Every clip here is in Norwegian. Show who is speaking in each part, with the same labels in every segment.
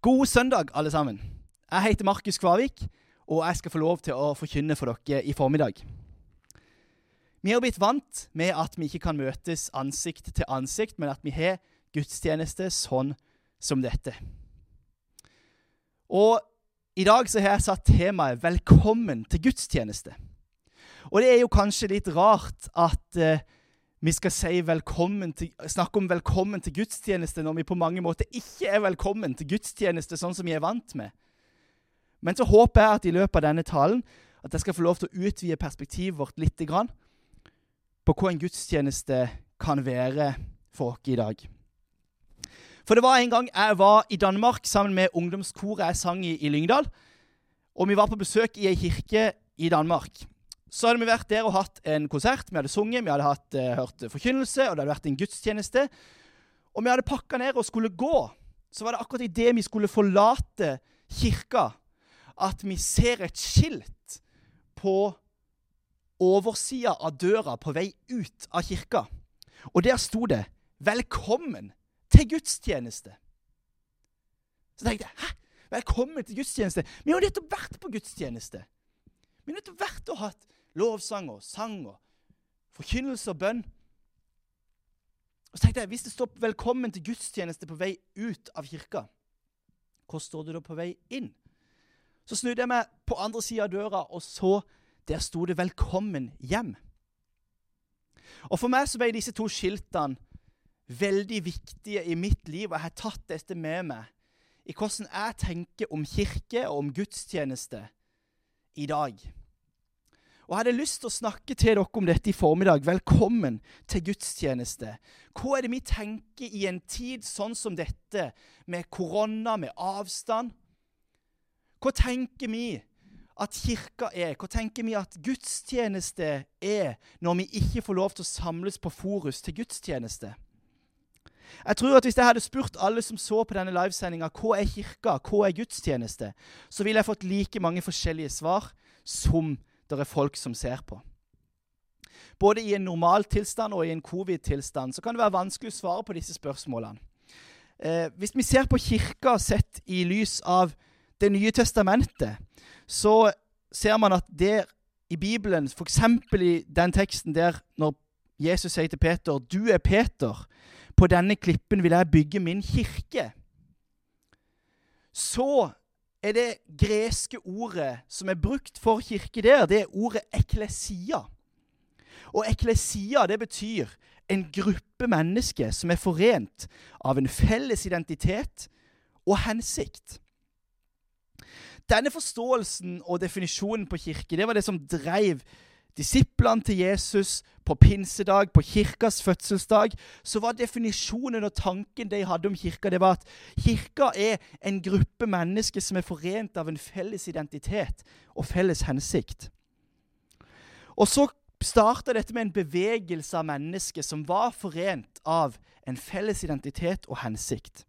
Speaker 1: God søndag, alle sammen. Jeg heter Markus Kvavik, og jeg skal få lov til å forkynne for dere i formiddag. Vi har blitt vant med at vi ikke kan møtes ansikt til ansikt, men at vi har gudstjeneste sånn som dette. Og i dag så har jeg satt temaet 'Velkommen til gudstjeneste'. Og det er jo kanskje litt rart at uh, vi skal si til, snakke om velkommen til gudstjeneste når vi på mange måter ikke er velkommen til gudstjeneste sånn som vi er vant med. Men så håper jeg at i løpet av denne talen at jeg skal få lov til å utvide perspektivet vårt litt grann, på hva en gudstjeneste kan være for oss i dag. For det var en gang jeg var i Danmark sammen med ungdomskoret jeg sang i i Lyngdal. Og vi var på besøk i ei kirke i Danmark. Så hadde vi vært der og hatt en konsert. Vi hadde sunget, vi hadde hatt, uh, hørt forkynnelse, og det hadde vært en gudstjeneste. Og vi hadde pakka ned og skulle gå. Så var det akkurat idet vi skulle forlate kirka, at vi ser et skilt på oversida av døra på vei ut av kirka. Og der sto det 'Velkommen til gudstjeneste'. Så tenkte jeg 'Hæ? Velkommen til gudstjeneste'? Vi har nettopp vært på gudstjeneste. Vi har nettopp vært og hatt lovsang og sang og forkynnelse og bønn. Og så tenkte jeg, Hvis det står 'Velkommen til gudstjeneste' på vei ut av kirka, hvor står det da på vei inn? Så snudde jeg meg på andre sida av døra og så der sto det 'Velkommen hjem'. Og For meg så ble disse to skiltene veldig viktige i mitt liv, og jeg har tatt dette med meg i hvordan jeg tenker om kirke og om gudstjeneste i dag. Og Jeg hadde lyst til å snakke til dere om dette i formiddag. Velkommen til gudstjeneste. Hva er det vi tenker i en tid sånn som dette, med korona, med avstand? Hva tenker vi at kirka er? Hva tenker vi at gudstjeneste er, når vi ikke får lov til å samles på Forus til gudstjeneste? Jeg tror at Hvis jeg hadde spurt alle som så på denne livesendinga hva er kirka, hva er gudstjeneste, så ville jeg fått like mange forskjellige svar som det er folk som ser på. Både i en normaltilstand og i en covid-tilstand så kan det være vanskelig å svare på disse spørsmålene. Eh, hvis vi ser på kirka sett i lys av Det nye testamentet, så ser man at der i Bibelen, f.eks. i den teksten der når Jesus sier til Peter 'Du er Peter. På denne klippen vil jeg bygge min kirke', så er det greske ordet som er brukt for kirke der, det er ordet eklesia. Og eklesia det betyr en gruppe mennesker som er forent av en felles identitet og hensikt. Denne forståelsen og definisjonen på kirke det var det som dreiv disiplene til Jesus på pinsedag, på kirkas fødselsdag, så var definisjonen og tanken de hadde om kirka, det var at kirka er en gruppe mennesker som er forent av en felles identitet og felles hensikt. Og så starta dette med en bevegelse av mennesker som var forent av en felles identitet og hensikt.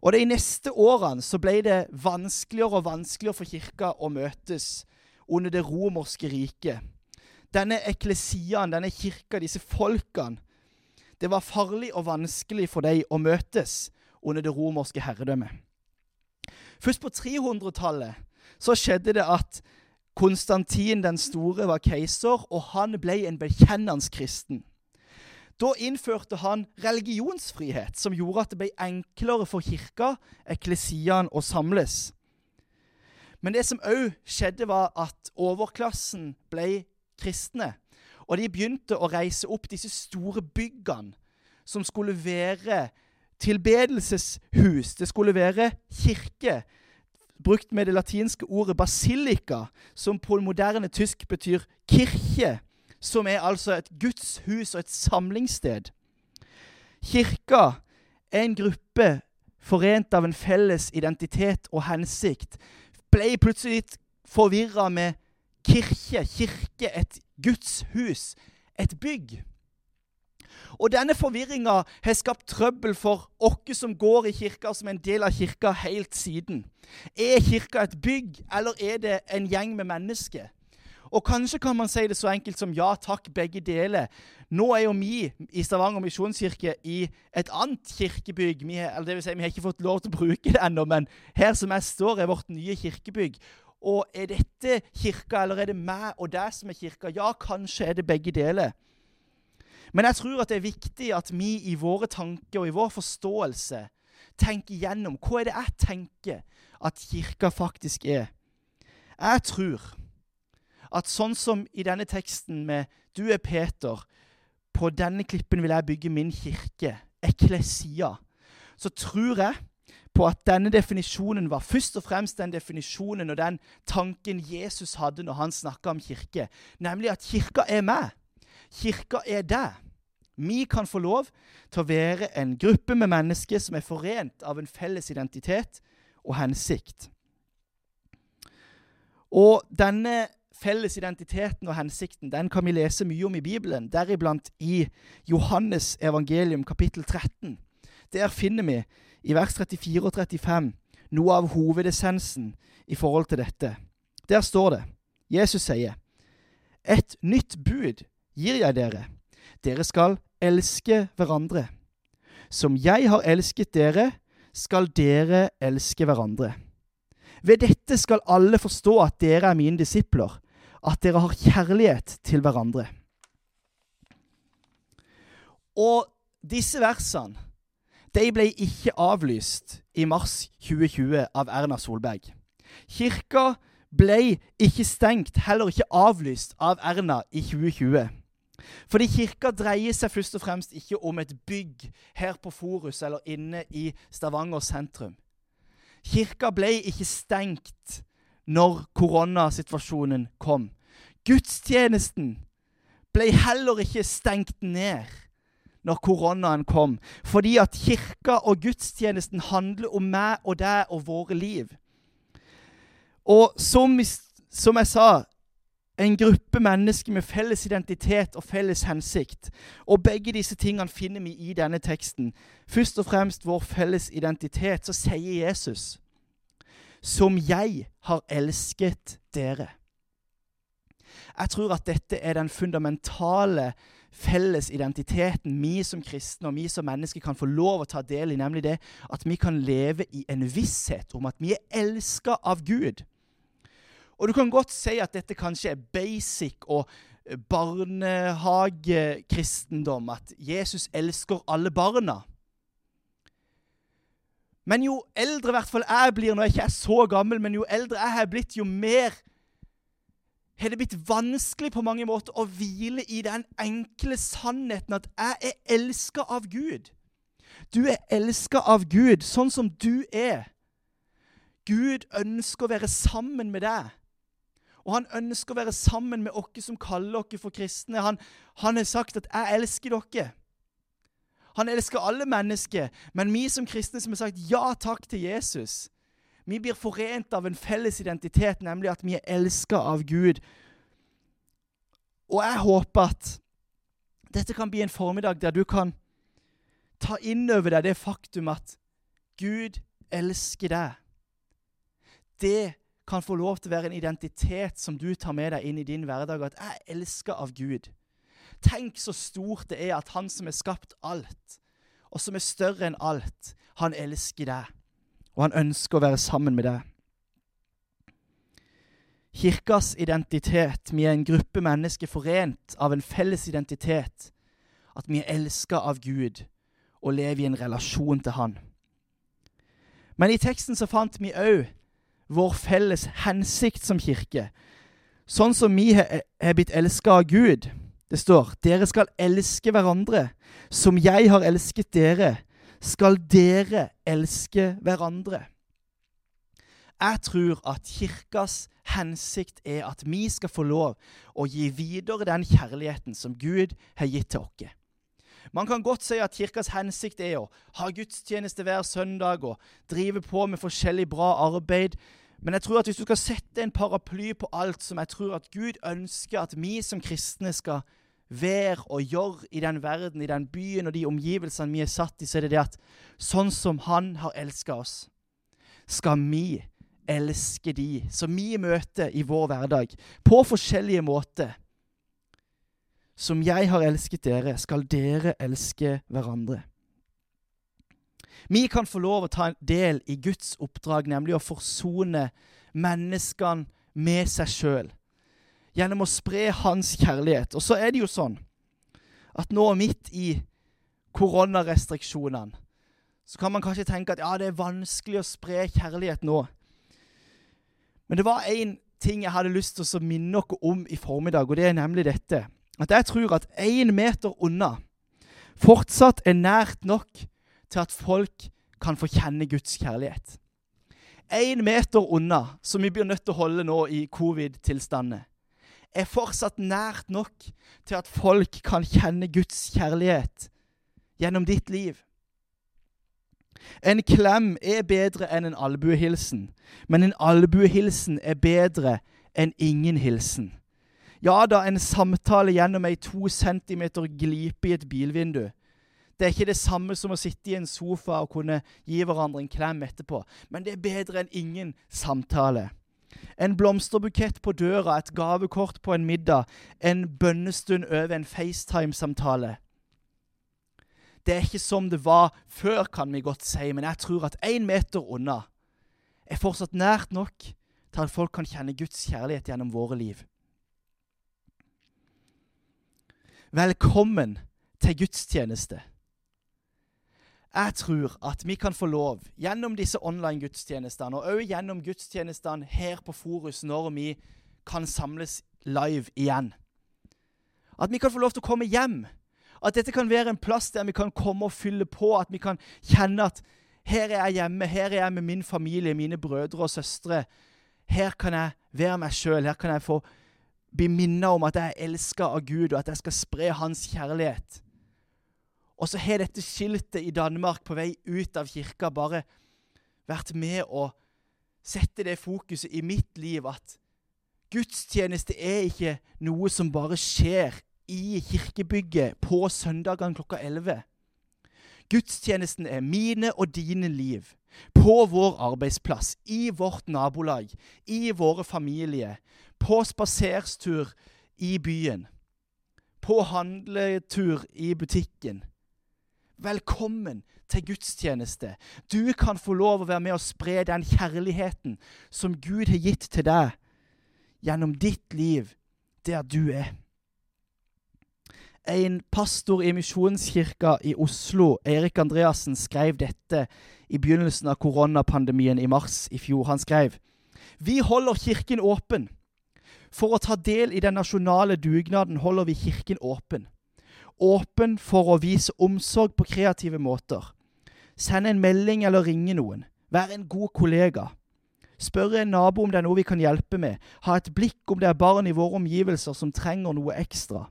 Speaker 1: Og De neste årene så ble det vanskeligere og vanskeligere for kirka å møtes under det romerske riket denne eklesiaen, denne kirka, disse folkene Det var farlig og vanskelig for dem å møtes under det romerske herredømmet. Først på 300-tallet så skjedde det at Konstantin den store var keiser, og han ble en bekjennende kristen. Da innførte han religionsfrihet, som gjorde at det ble enklere for kirka, eklesiaen, å samles. Men det som òg skjedde, var at overklassen ble kristne. Og de begynte å reise opp disse store byggene som skulle være tilbedelseshus. Det skulle være kirke, brukt med det latinske ordet basilika, som på moderne tysk betyr kirke, som er altså et gudshus og et samlingssted. Kirka er en gruppe forent av en felles identitet og hensikt. Ble plutselig litt forvirra med kirke, kirke, et gudshus, et bygg. Og denne forvirringa har skapt trøbbel for oss som går i kirka, som en del av kirka helt siden. Er kirka et bygg, eller er det en gjeng med mennesker? Og kanskje kan man si det så enkelt som ja takk, begge deler. Nå er jo vi i Stavanger misjonskirke i et annet kirkebygg. Vi, eller det vil si, vi har ikke fått lov til å bruke det ennå, men her som jeg står, er vårt nye kirkebygg. Og er dette kirka, eller er det meg og deg som er kirka? Ja, kanskje er det begge deler. Men jeg tror at det er viktig at vi i våre tanker og i vår forståelse tenker gjennom hva er det jeg tenker at kirka faktisk er. Jeg tror at sånn som i denne teksten med 'Du er Peter', på denne klippen vil jeg bygge min kirke, eklesia, så tror jeg på at denne definisjonen var først og fremst den definisjonen og den tanken Jesus hadde når han snakka om kirke, nemlig at kirka er meg. Kirka er deg. Vi kan få lov til å være en gruppe med mennesker som er forent av en felles identitet og hensikt. Og denne felles identiteten og hensikten den kan vi lese mye om i Bibelen, deriblant i Johannes evangelium kapittel 13. Der finner vi i vers 34 og 35 noe av hovedessensen i forhold til dette. Der står det Jesus sier, Et nytt bud gir jeg dere. Dere skal elske hverandre. Som jeg har elsket dere, skal dere elske hverandre. Ved dette skal alle forstå at dere er mine disipler, at dere har kjærlighet til hverandre. Og disse versene de ble ikke avlyst i mars 2020 av Erna Solberg. Kirka ble ikke stengt, heller ikke avlyst av Erna i 2020. Fordi kirka dreier seg først og fremst ikke om et bygg her på Forus eller inne i Stavanger sentrum. Kirka ble ikke stengt når koronasituasjonen kom. Gudstjenesten ble heller ikke stengt ned når koronaen kom, fordi at kirka og gudstjenesten handler om meg og deg og våre liv. Og som, som jeg sa, en gruppe mennesker med felles identitet og felles hensikt. Og begge disse tingene finner vi i denne teksten. Først og fremst vår felles identitet. Så sier Jesus, som jeg har elsket dere. Jeg tror at dette er den fundamentale felles identiteten vi som kristne og vi som mennesker kan få lov å ta del i, nemlig det at vi kan leve i en visshet om at vi er elska av Gud. Og du kan godt si at dette kanskje er basic og barnehagekristendom, at Jesus elsker alle barna. Men jo eldre hvert fall jeg blir, når jeg ikke er så gammel, men jo eldre jeg har blitt, jo mer har det blitt vanskelig på mange måter å hvile i den enkle sannheten at jeg er elska av Gud. Du er elska av Gud sånn som du er. Gud ønsker å være sammen med deg. Og han ønsker å være sammen med oss som kaller oss for kristne. Han, han har sagt at 'jeg elsker dere'. Han elsker alle mennesker, men vi som kristne som har sagt ja takk til Jesus, vi blir forent av en felles identitet, nemlig at vi er elska av Gud. Og jeg håper at dette kan bli en formiddag der du kan ta inn over deg det faktum at Gud elsker deg. Det kan få lov til å være en identitet som du tar med deg inn i din hverdag. At jeg er elska av Gud. Tenk så stort det er at han som har skapt alt, og som er større enn alt, han elsker deg og han ønsker å være sammen med deg. Kirkas identitet, vi er en gruppe mennesker forent av en felles identitet, at vi er elska av Gud og lever i en relasjon til Han. Men i teksten så fant vi òg vår felles hensikt som kirke. Sånn som vi er blitt elska av Gud. Det står dere skal elske hverandre som jeg har elsket dere skal dere elske hverandre. Jeg tror at kirkas hensikt er at vi skal få lov å gi videre den kjærligheten som Gud har gitt til oss. Man kan godt si at kirkas hensikt er å ha gudstjeneste hver søndag og drive på med forskjellig bra arbeid. Men jeg tror at hvis du skal sette en paraply på alt som jeg tror at Gud ønsker at vi som kristne skal være og gjøre i den verden, i den byen og de omgivelsene vi er satt i, så er det det at sånn som Han har elska oss, skal vi elske de som vi møter i vår hverdag, på forskjellige måter. Som jeg har elsket dere, skal dere elske hverandre. Vi kan få lov å ta en del i Guds oppdrag, nemlig å forsone menneskene med seg sjøl. Gjennom å spre hans kjærlighet. Og så er det jo sånn at nå midt i koronarestriksjonene så kan man kanskje tenke at ja, det er vanskelig å spre kjærlighet nå. Men det var én ting jeg hadde lyst til å minne dere om i formiddag, og det er nemlig dette. At jeg tror at én meter unna fortsatt er nært nok til at folk kan få kjenne Guds kjærlighet. Én meter unna, som vi blir nødt til å holde nå i covid-tilstander, er fortsatt nært nok til at folk kan kjenne Guds kjærlighet gjennom ditt liv. En klem er bedre enn en albuehilsen, men en albuehilsen er bedre enn ingen hilsen. Ja da, en samtale gjennom ei to centimeter glipe i et bilvindu. Det er ikke det samme som å sitte i en sofa og kunne gi hverandre en klem etterpå, men det er bedre enn ingen samtale. En blomsterbukett på døra, et gavekort på en middag, en bønnestund over en FaceTime-samtale. Det er ikke som det var før, kan vi godt si, men jeg tror at én meter unna er fortsatt nært nok til at folk kan kjenne Guds kjærlighet gjennom våre liv. Velkommen til gudstjeneste. Jeg tror at vi kan få lov, gjennom disse online-gudstjenestene, og også gjennom gudstjenestene her på Forus når vi kan samles live igjen At vi kan få lov til å komme hjem. At dette kan være en plass der vi kan komme og fylle på. At vi kan kjenne at her er jeg hjemme, her er jeg med min familie, mine brødre og søstre. Her kan jeg være meg sjøl. Her kan jeg få bli minnet om at jeg er elska av Gud, og at jeg skal spre Hans kjærlighet. Og så har dette skiltet i Danmark på vei ut av kirka bare vært med å sette det fokuset i mitt liv at gudstjeneste er ikke noe som bare skjer i kirkebygget på søndagene klokka 11. Gudstjenesten er mine og dine liv. På vår arbeidsplass, i vårt nabolag, i våre familier. På spaserstur i byen. På handletur i butikken. Velkommen til gudstjeneste. Du kan få lov å være med og spre den kjærligheten som Gud har gitt til deg, gjennom ditt liv der du er. En pastor i Misjonskirka i Oslo, Erik Andreassen, skrev dette i begynnelsen av koronapandemien i mars i fjor. Han skrev Vi holder Kirken åpen. For å ta del i den nasjonale dugnaden holder vi Kirken åpen åpen for å vise omsorg på kreative måter. Send en melding eller ringe noen. Vær en god kollega. Spørre en nabo om det er noe vi kan hjelpe med. Ha et blikk om det er barn i våre omgivelser som trenger noe ekstra.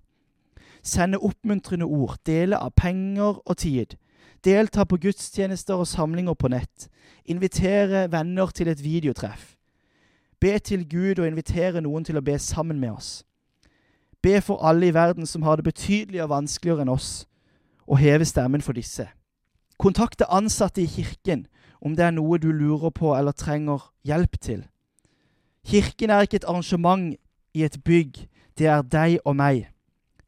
Speaker 1: Sende oppmuntrende ord. Dele av penger og tid. Delta på gudstjenester og samlinger på nett. Invitere venner til et videotreff. Be til Gud og invitere noen til å be sammen med oss. Be for alle i verden som har det betydeligere vanskeligere enn oss, og heve stemmen for disse. Kontakte ansatte i kirken om det er noe du lurer på eller trenger hjelp til. Kirken er ikke et arrangement i et bygg, det er deg og meg.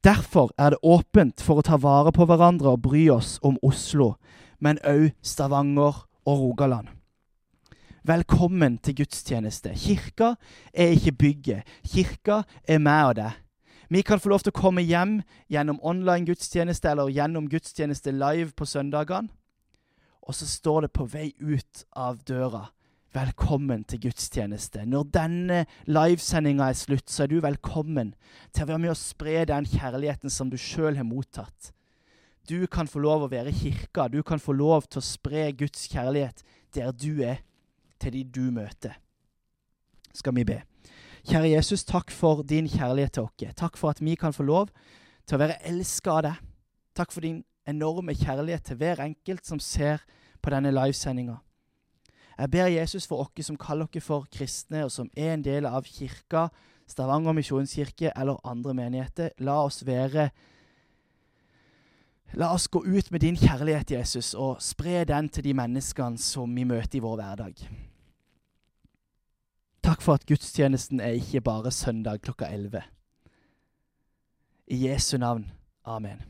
Speaker 1: Derfor er det åpent for å ta vare på hverandre og bry oss om Oslo, men òg Stavanger og Rogaland. Velkommen til gudstjeneste. Kirka er ikke bygget. Kirka er meg og deg. Vi kan få lov til å komme hjem gjennom online gudstjeneste eller gjennom gudstjeneste live på søndagene. Og så står det på vei ut av døra Velkommen til gudstjeneste. Når denne livesendinga er slutt, så er du velkommen til å være med og spre den kjærligheten som du sjøl har mottatt. Du kan få lov å være kirka. Du kan få lov til å spre Guds kjærlighet der du er, til de du møter. Skal vi be. Kjære Jesus, takk for din kjærlighet til oss. Takk for at vi kan få lov til å være elska av deg. Takk for din enorme kjærlighet til hver enkelt som ser på denne livesendinga. Jeg ber Jesus for oss som kaller oss for kristne, og som er en del av kirka, Stavanger misjonskirke eller andre menigheter. La oss være La oss gå ut med din kjærlighet, Jesus, og spre den til de menneskene som vi møter i vår hverdag. Takk for at gudstjenesten er ikke bare søndag klokka 11. I Jesu navn. Amen.